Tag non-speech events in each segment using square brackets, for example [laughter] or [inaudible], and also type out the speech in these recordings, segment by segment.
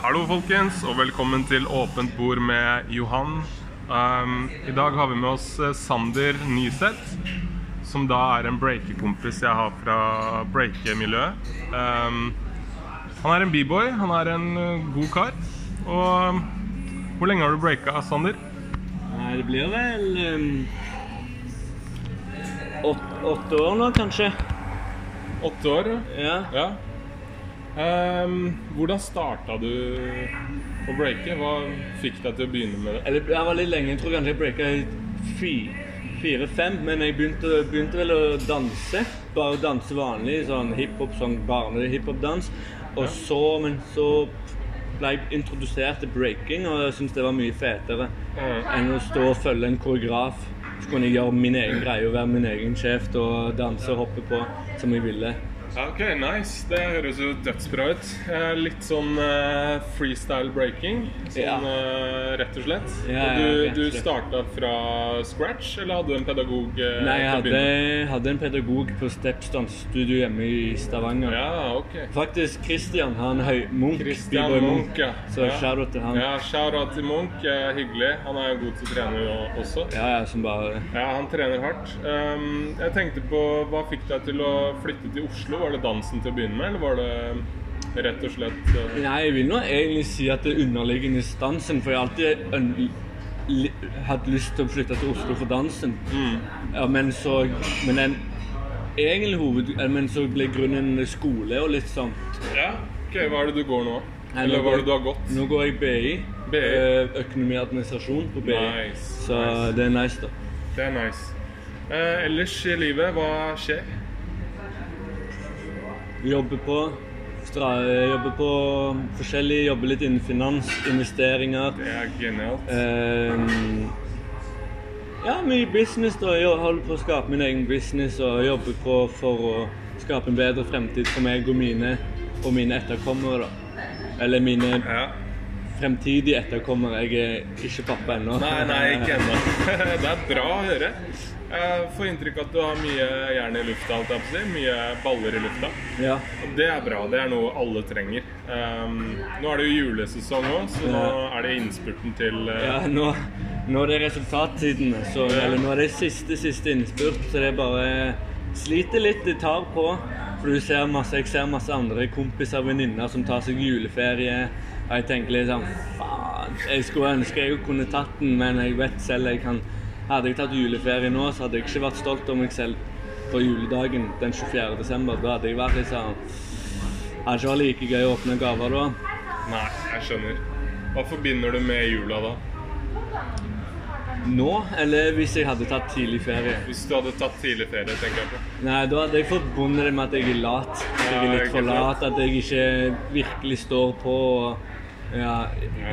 Hallo, folkens, og velkommen til Åpent bord med Johan. Um, I dag har vi med oss eh, Sander Nyseth, som da er en breakerkompis jeg har fra breakermiljøet. Um, han er en b-boy, han er en eh, god kar. Og um, hvor lenge har du breaka, Sander? Nei, det blir vel um, åt- åtte år nå, kanskje. Åtte år? Ja. Ja. Um, hvordan starta du å breake? Hva fikk deg til å begynne med det? Eller jeg var litt lenge. Jeg tror kanskje jeg breaka i fire-fem, men jeg begynte, begynte vel å danse. Bare danse vanlig, sånn hiphop, sånn barne-hiphop-dans. Og så, men så ble jeg introdusert til breaking, og jeg syntes det var mye fetere enn å stå og følge en koreograf. Så kunne jeg gjøre min egen greie og være min egen sjef og danse og hoppe på som jeg ville. Ok, nice. Det høres jo dødsbra ut. Eh, Litt sånn uh, freestyle breaking, sånn Ja. uh, rett og slett. Ja, ja, du, og du starta fra scratch, eller hadde du en pedagog? Uh, Nei, jeg hadde, hadde en pedagog på StepStone Studio hjemme i Stavanger. Ja, ok. Faktisk Christian, han høy, Munch. Christian B-boy Munch, ja. Så shout-out til han. Ja, shout-out til Munch. Hyggelig. Han er jo god til å trene også. Ja, ja, som bare Ja, han trener hardt. Um, jeg tenkte på, Hva fikk deg til å flytte til Oslo? Var det dansen til å begynne med, eller var det rett og slett uh... Nei, jeg vil nå egentlig si at det er underliggende dansen, for jeg har alltid hatt lyst til å flytte til Oslo for dansen. mm. Ja, men så Men den egentlig hoved... eh, Men så ble grunnen skole og litt sånn. Ja, ok, Hva er det du går nå? Nei, Eller nå hva er det du har gått? Nå går jeg BI. BI. eh, Økonomi og administrasjon på BI. Nice, Så nice. det er nice, da. Det er nice. Uh, ellers i livet, hva skjer? Jobber på Jobbe på forskjellig, jobber litt innen finans, investeringer. Det er genialt. Eh, ja, mye business. da. Jeg holder på å skape min egen business og jobber på for å skape en bedre fremtid for meg og mine, og mine etterkommere. da. Eller mine Ja. fremtidige etterkommere. Jeg er ikke pappa ennå. Nei, nei, ikke ennå. [laughs] det er bra å høre. Jeg får inntrykk av at du har mye jern i lufta, alt jeg på si. Mye baller i lufta. Ja. Og det er bra. Det er noe alle trenger. Um, nå er det jo julesesong òg, så nå er det innspurten til uh... Ja, nå, nå er det resultattidene, så, eller nå er det siste, siste innspurt, så det er bare sliter litt, det tar på. For du ser masse, jeg ser masse andre kompiser og venninner som tar seg juleferie, og jeg tenker litt sånn, faen, jeg skulle ønske jeg kunne tatt den, men jeg vet selv jeg kan, hadde jeg tatt juleferie nå, så hadde jeg ikke vært stolt av meg selv på juledagen den 24. desember. Da hadde jeg vært litt sånn, hadde ikke vært like gøy å åpne gaver da. Nei, jeg skjønner. Hva forbinder du med jula da? Nå, eller hvis jeg hadde tatt tidlig ferie. Hvis du hadde tatt tidlig ferie, tenker jeg på. Nei, da hadde jeg forbundet det med at jeg er lat. At jeg er litt for lat, at jeg ikke virkelig står på og ja,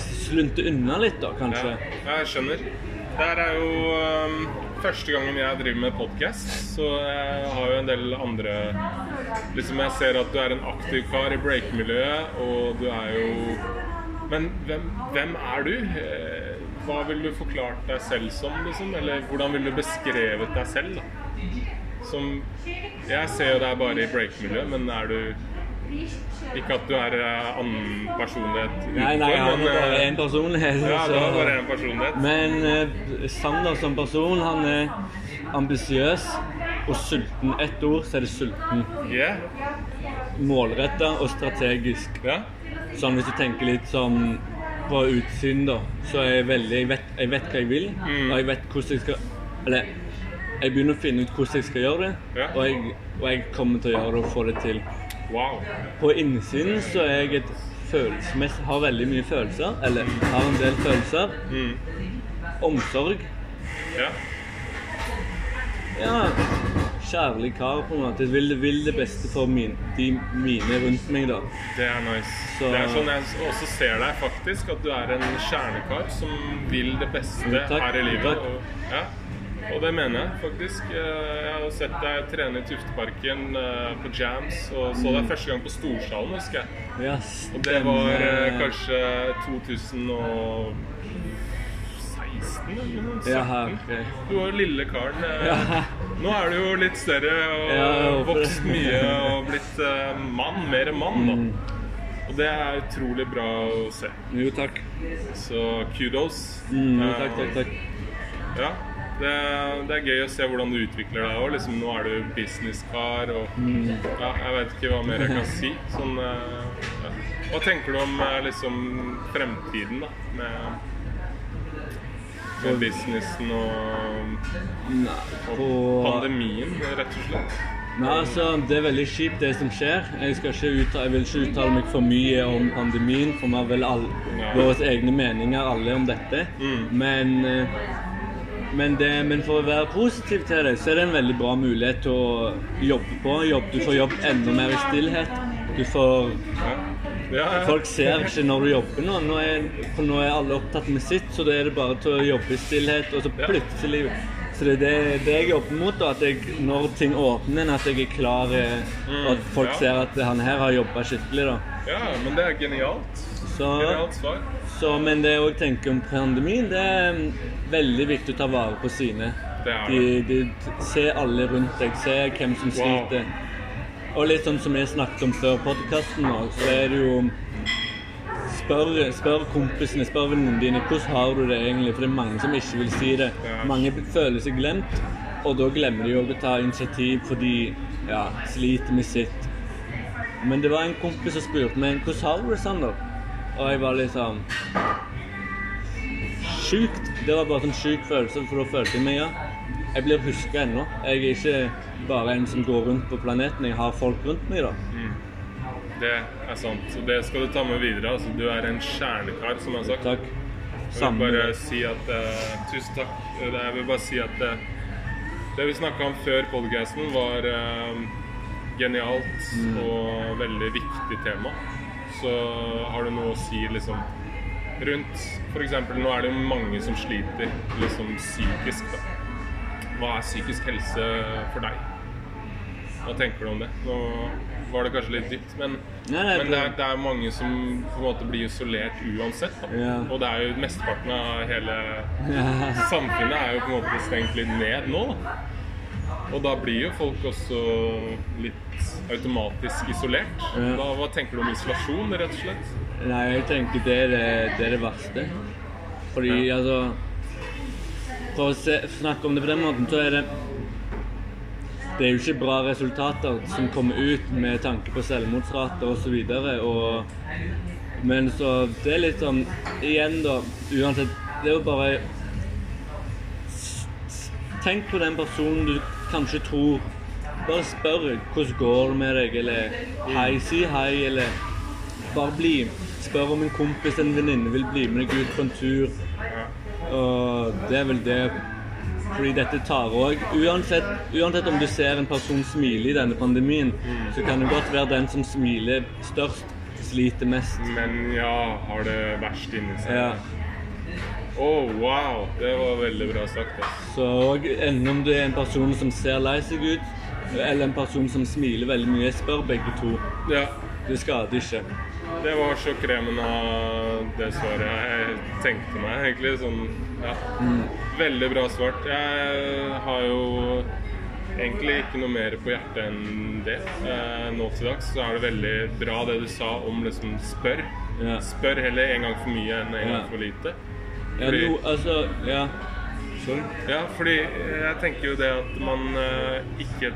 slunter unna litt, da, kanskje. Ja, jeg skjønner. Det her er jo um, første gangen jeg driver med podkast, så jeg har jo en del andre Liksom Jeg ser at du er en aktiv kar i breakemiljøet, og du er jo Men hvem, hvem er du? Eh, Hva ville du forklart deg selv som, liksom? Eller hvordan ville du beskrevet deg selv, da? Som Jeg ser jo deg bare i breakemiljøet, men er du Ikke at du er eh, annen personlighet utenfor, Nei, nei, han har er bare eh, én personlighet. Ja, så- har bare en personlighet. Men eh, Sander som person, han er ambisiøs og sulten. Ett ord, så er det sulten. Yeah. Målretta og strategisk. Ja. Sånn hvis du tenker litt sånn på utsiden, da, så er jeg veldig Jeg vet, jeg vet hva jeg vil, Mm. og jeg vet hvordan jeg skal Eller jeg begynner å finne ut hvordan jeg skal gjøre det, Ja. og, jeg, og jeg kommer til å gjøre det og få det til. Wow. På innsiden så er jeg et følelsesmessig Har veldig mye følelser, eller har en del følelser. Mm. Omsorg. Ja. Ja, kjærlig kar, på en måte. Vil, vil det beste for min, de mine rundt meg, da. Det er nice. Så- Det er sånn jeg også ser deg, faktisk. At du er en kjernekar som vil det beste takk. her i livet. Takk. Og, ja. Og det mener jeg faktisk. Eh, Jeg har sett deg trene i Tufteparken eh, på jams, og så Mm. deg første gang på Storsalen, husker jeg. Ja, Og det var eh, kanskje 2016 eller noe? 17? Ja, ok. Du var lille karen. Nå er du jo litt større og vokst mye og blitt mann. Mer mann, da. Mm. Og det er utrolig bra å se. Jo, takk. Så kudos. Mm, jo, takk, takk, takk. Ja, det, det er gøy å se hvordan du utvikler deg òg. Liksom, nå er du businesskar og Mm. ja, Jeg vet ikke hva mer jeg kan si. Sånn, eh, ja. Hva tenker du om eh, liksom fremtiden, da? Med, med businessen og, og pandemien, rett og slett? Nei, altså, Det er veldig kjipt, det som skjer. Jeg, skal ikke uttale, jeg vil ikke uttale meg for mye om pandemien, for vi har vel alle, Ja. våre egne meninger alle om dette. Mm. Men, eh, men, det, men for å være positiv til det, så er det en veldig bra mulighet til å jobbe på. Jobb, du får jobb enda mer i stillhet. Du får Ja. Ja, ja. Folk ser ikke når du jobber nå. Nå er, nå er alle opptatt med sitt, så da er det bare til å jobbe i stillhet, og så plutselig Så det er det, det jeg jobber mot, da, at jeg, når ting åpner at jeg er klar, eh, og at folk ja. ser at han her har jobba skikkelig, da. ja, men det er genialt. Så, Genialt svar. Så, men det å tenke om pandemien, det er veldig viktig å ta vare på sine. De, de, se alle rundt deg, se hvem som Wow. sliter. Og litt sånn som jeg snakket om før podkasten så er det jo Spør, spør kompisene, spør vennene dine hvordan har du det egentlig, for det er mange som ikke vil si det. Mange føler seg glemt, og da glemmer de òg å ta initiativ fordi ja, sliter med sitt. Men det var en kompis som spurte meg hvordan har du det, Sander? Og jeg var liksom sånn Sjukt. Det var bare en sjuk følelse, for da følte jeg meg ja. Jeg blir huska ennå. Jeg er ikke bare en som går rundt på planeten. Jeg har folk rundt meg, da. Det er sant. Og det skal du ta med videre. Altså, du er en kjernekar, som jeg har sagt. Takk. Jeg vil bare si at uh, Tusen takk. Eh, Jeg vil bare si at uh, det vi snakka om før podcasten, var uh, genialt Mm. og veldig viktig tema. Så har du noe å si liksom rundt F.eks. nå er det jo mange som sliter liksom psykisk. da. Hva er psykisk helse for deg? Hva tenker du om det? Nå var det kanskje litt dypt, men, Nei, nei, men det, er, det er mange som på en måte blir isolert uansett. Da. Ja. Og det er jo mesteparten av hele [laughs] samfunnet er jo på en måte stengt litt ned nå. da. Og da blir jo folk også litt automatisk isolert. Da, Hva, tenker du om isolasjon, rett og slett? Nei, jeg tenker det er det, det, er det verste. Fordi Ja. altså For å se, snakke om det på den måten, så er det Det er jo ikke bra resultater som kommer ut med tanke på selvmordsrater osv. Men så Det er litt sånn Igjen, da. Uansett Det er jo bare Tenk på den personen du kanskje tror Bare spør hvordan går det med deg, eller hei, si hei, eller bare bli. Spør om en kompis eller en venninne vil bli med deg ut på en tur. Og det er vel det Fordi dette tar òg uansett, uansett om du ser en person smile i denne pandemien, så kan det godt være den som smiler størst, sliter mest. Men ja, har det verst inni seg. Ja. Å, wow! Det var veldig bra sagt. ass. Så enten om du er en person som ser lei seg ut, eller en person som smiler veldig mye, spør begge to. Ja, Det skader ikke. det var så kremen av det svaret jeg tenkte meg, egentlig. Sånn, ja. Veldig bra svart. Jeg har jo egentlig ikke noe mer på hjertet enn det. Eh, nå til dags så er det veldig bra det du sa om liksom spør. Yeah. Spør heller en gang for mye enn en gang for lite. Ja, Fordi- no, altså Ja. Sorry. Ja, fordi jeg tenker jo det at man uh, ikke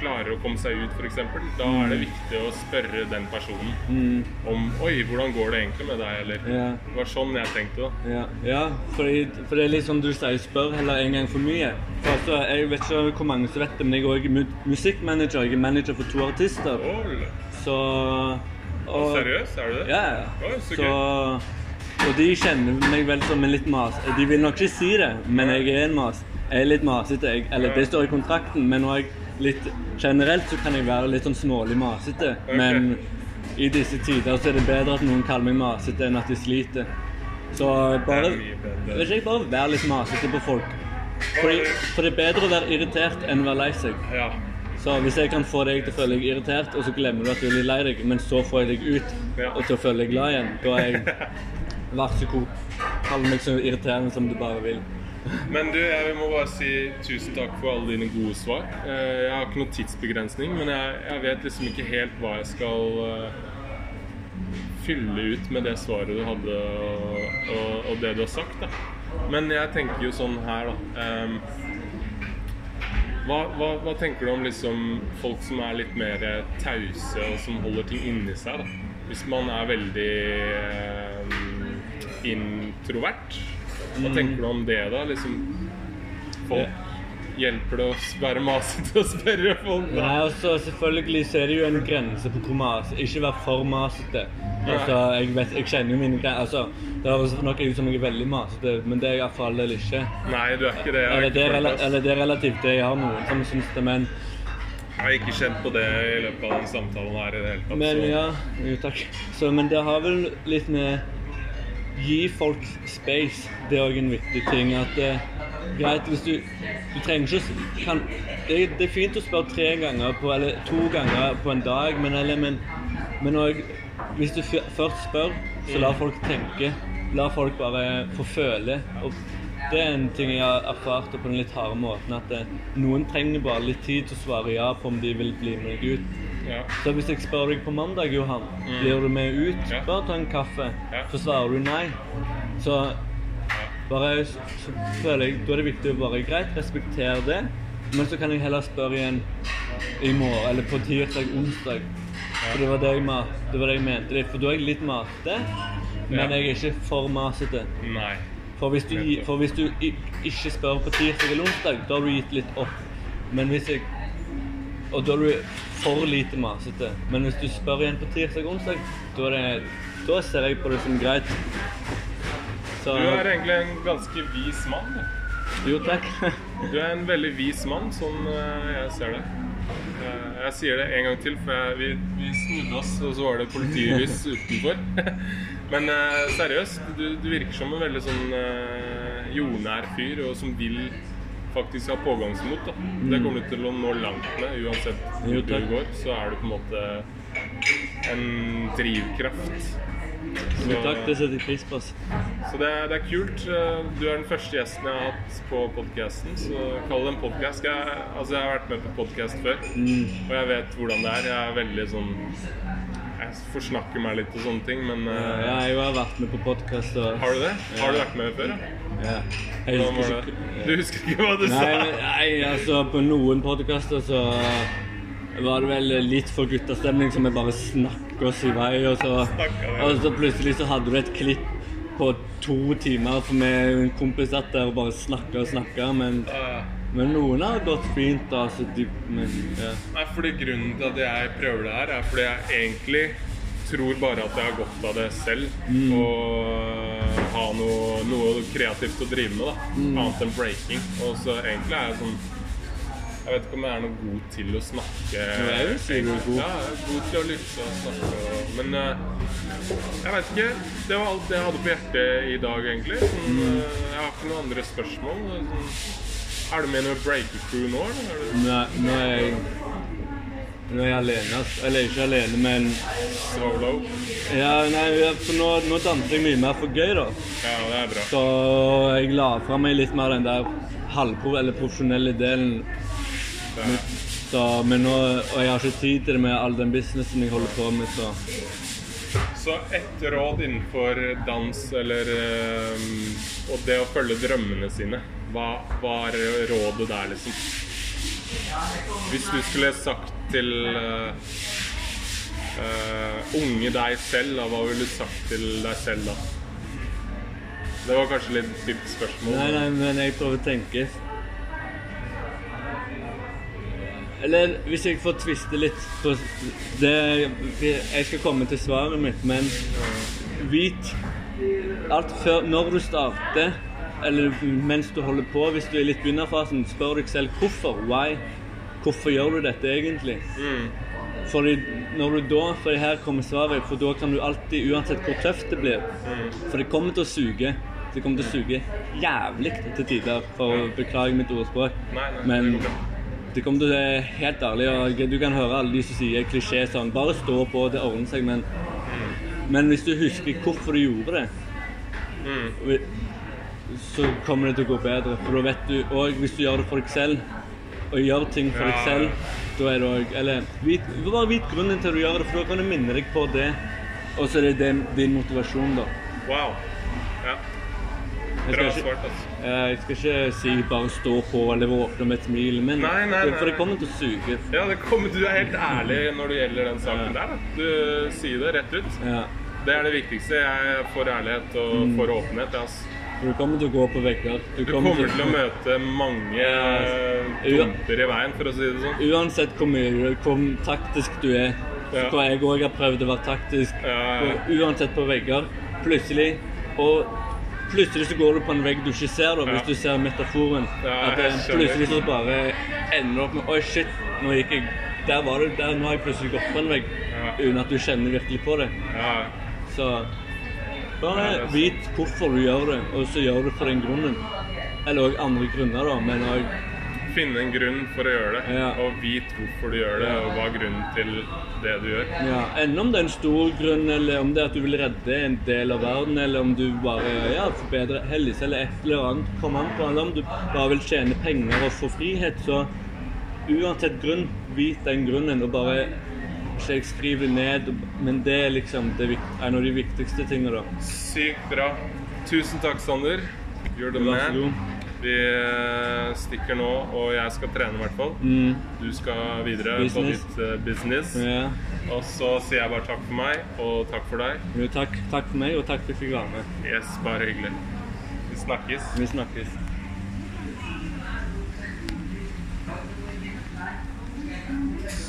klarer å komme seg ut, f.eks. Da er det viktig å spørre den personen Mm, om Oi, hvordan går det egentlig med deg? Eller ja. Det var sånn jeg tenkte, da. Ja, ja fordi, for det er litt som du sier, spør heller en gang for mye. For altså, jeg vet ikke hvor mange som vet det, men jeg er også musikkmanager. Jeg er manager for to artister. Oi, Så og, seriøst, er du det? Ja, ja. Oi, så Så, og de kjenner meg vel som en litt mas... De vil nok ikke si det, men jeg er en mas. Jeg er litt masete. Jeg, eller det står i kontrakten, men nå er jeg litt Generelt så kan jeg være litt sånn smålig masete, men i disse tider så er det bedre at noen kaller meg masete enn at de sliter. Så bare Vil ikke ikke, bare vær litt masete på folk. Fordi, for det er bedre å være irritert enn å være lei seg. Ja. Så hvis jeg kan få deg til å føle deg irritert, og så glemmer du at du er litt lei deg, men så får jeg deg ut og til å føle deg glad igjen, da er jeg [laughs] Vær så god. Kall meg så irriterende som du bare vil. Men du, jeg må bare si tusen takk for alle dine gode svar. Eh, Jeg har ikke noen tidsbegrensning, men jeg, jeg vet liksom ikke helt hva jeg skal eh, fylle ut med det svaret du hadde, og, og, og det du har sagt. da. Men jeg tenker jo sånn her, da. Hva, hva, hva tenker du om liksom folk som er litt mer tause, og som holder ting inni seg? da? Hvis man er veldig ehm, introvert, hva tenker du om det, da? Liksom folk Hjelper det å være masete og spørre folk? da? Nei, altså Selvfølgelig så er det jo en grense på hvor mas Ikke vær for masete. Altså, jeg, vet, jeg kjenner jo mine grenser. Altså, det høres nok ut som jeg er veldig masete, men det er jeg for all del ikke. Nei, du er ikke det. Jeg Eller det, er rela eller det er relativt det. Jeg har noen som syns det, men, jeg har ikke kjent på det i løpet av den samtalen her i det hele tatt. men ja, jo takk. Så, men det har vel litt med Gi folk space. Det er òg en viktig ting. At det greit hvis du Du trenger ikke kan, det, det er fint å spørre tre ganger på, eller to ganger på en dag, men, eller, men, men også, hvis du først spør, så la folk tenke. La folk bare få føle. Og det er en ting jeg har erfart på den litt harde måten, at det, noen trenger bare litt tid til å svare ja på om de vil bli med deg ut. Ja. Så hvis jeg spør deg på mandag, Johan, blir du med ut? Ja. Bare ta en kaffe. Ja. Så svarer du nei. Så bare så, føler jeg Da er det viktig å bare greit, respektere det. Men så kan jeg heller spørre igjen i morgen, eller på tirsdag, onsdag. For det var det jeg, det var det jeg mente. For da er jeg litt masete, men jeg er ikke for masete. Nei. For hvis, du, for hvis du ikke spør på tirsdag eller onsdag, da har du gitt litt opp. Men hvis jeg Og da er du for lite masete. Men hvis du spør igjen på tirsdag og onsdag, da, det, da ser jeg på det som greit. Så Du er egentlig en ganske vis mann. Jo, takk. Du er en veldig vis mann, sånn eh, jeg ser det. Eh, Jeg sier det en gang til, for jeg, vi, vi snudde oss, og så var det politilys [laughs] utenfor. [laughs] Men eh, seriøst, du, du virker som en veldig sånn jordnær fyr, og som vil faktisk har pågangsmot. Da. Det kommer du til å nå langt med, uansett hvor du går. Så er du på en måte en drivkraft. Så, takk, det setter jeg pris på. Så det er, det er kult. Du er den første gjesten jeg har hatt på podkasten, så kall det en podkast. Jeg, altså, jeg har vært med på podkast før, og jeg vet hvordan det er. Jeg er veldig sånn Jeg forsnakker meg litt og sånne ting, men uh, Ja, jeg har vært med på podkast og Har du det? Har du vært med før? Ja? Ja. Jeg husker ikke Du husker ikke hva du Nei, sa? men- nei, altså på noen podkaster så var det vel litt for guttastemning, så vi bare snakker oss i vei. Og så, og så plutselig så hadde du et klipp på to timer, for vi en kompis satt der og bare snakka og snakka. Men, men noen har gått fint, da. Så de, men, ja. Nei, fordi Grunnen til at jeg prøver det her, er fordi jeg egentlig tror bare at jeg har godt av det selv. Og ha noe, noe kreativt å drive med, da. Annet enn breaking. Og så egentlig er jeg sånn Jeg vet ikke om jeg er noe god til å snakke. jeg si du er god. Ja, jeg er god til å lytte og snakke. og- Men eh, jeg vet ikke. Det var alt jeg hadde på hjertet i dag, egentlig. Sånn, eh, jeg har ikke noen andre spørsmål. Sånn, er du med i noe breaker-crew nå, eller? Er du Nå, er jeg nå er jeg alene. Altså. Eller ikke alene, men solo? ja, nei, for nå, nå danser jeg mye mer for gøy, da. Ja, det er bra. Så jeg la fra meg litt mer den der halvpro eller profesjonelle delen. Så, men nå, og jeg har ikke tid til det med all den businessen jeg holder på med, så Så ett råd innenfor dans eller eh, Og det å følge drømmene sine. Hva var rådet der, liksom? Hvis du skulle sagt til uh, uh, unge deg selv, da, hva ville du sagt til deg selv da? Det var kanskje litt dypt spørsmål. Nei, nei, men jeg prøver å tenke. Eller hvis jeg får tviste litt på det Jeg skal komme til svaret mitt, men vit alt før Når du starter, eller mens du holder på, hvis du er litt begynnerfasen, spør deg selv hvorfor. Why? Hvorfor gjør du dette egentlig? Fordi når du da, for her kommer svaret, for da kan du alltid, uansett hvor tøft det blir For det kommer til å suge. Det kommer til å suge jævlig til tider, for å beklage mitt ordspråk. Nei, nei, Men det kommer til å være helt ærlig, og du kan høre alle de som sier klisjé sånn Bare stå på, det ordner seg, men Men hvis du husker hvorfor du gjorde det, vi- så kommer det til å gå bedre. For da vet du òg, hvis du gjør det for deg selv, og gjør ting for deg selv, da er det òg Eller vit, bare vit grunnen til at du gjør det, for da kan du minne deg på det Og så er det din, din motivasjon, da. Wow. Ja. Bra svart, altså. jeg skal ikke si bare stå på eller våkne med et smil, men Nei, nei, nei, for det kommer til å suge. Ja, det kommer, du er helt ærlig når det gjelder den saken der. Da. Du sier det rett ut. Ja. Det er det viktigste. Jeg er for ærlighet og får for åpenhet. ja, du kommer til å gå på vegger. Du kommer til å møte mange tomter dumper i veien, for å si det sånn. Uansett hvor mye hvor taktisk du er, Ja. hvor jeg òg har prøvd å være taktisk, Ja, uansett på vegger, plutselig Og plutselig så går du på en vegg du ikke ser, da, hvis Ja. du ser metaforen. Ja, at eh, plutselig så bare ender opp med Oi, shit, nå gikk jeg Der var du, der, nå har jeg plutselig gått på en vegg. Ja. Uten at du kjenner virkelig på det. Ja. Så bare det vit hvorfor du gjør det, og så gjør du for den grunnen. Eller òg andre grunner, da, men òg Finne en grunn for å gjøre det, Ja. og vit hvorfor du gjør det, og hva er grunnen til det du gjør. Ja, Enn om det er en stor grunn, eller om det er at du vil redde en del av verden, eller om du bare ja, forbedre helse eller et eller annet. Kom an på, eller om du bare vil tjene penger og få frihet, så uansett grunn, vit den grunnen, og bare ikke jeg skriver ned, men det er liksom det, er en av de viktigste tingene, da. Sykt bra. Tusen takk, Sander. Gjør det så god. Vi eh, stikker nå, og jeg skal trene i hvert fall. Mm. Du skal videre Business. på ditt eh, business. Ja. Og så sier jeg bare takk for meg, og takk for deg. Jo, takk, takk for meg, og takk for at jeg fikk være med. Yes, bare hyggelig. Vi snakkes. Vi snakkes.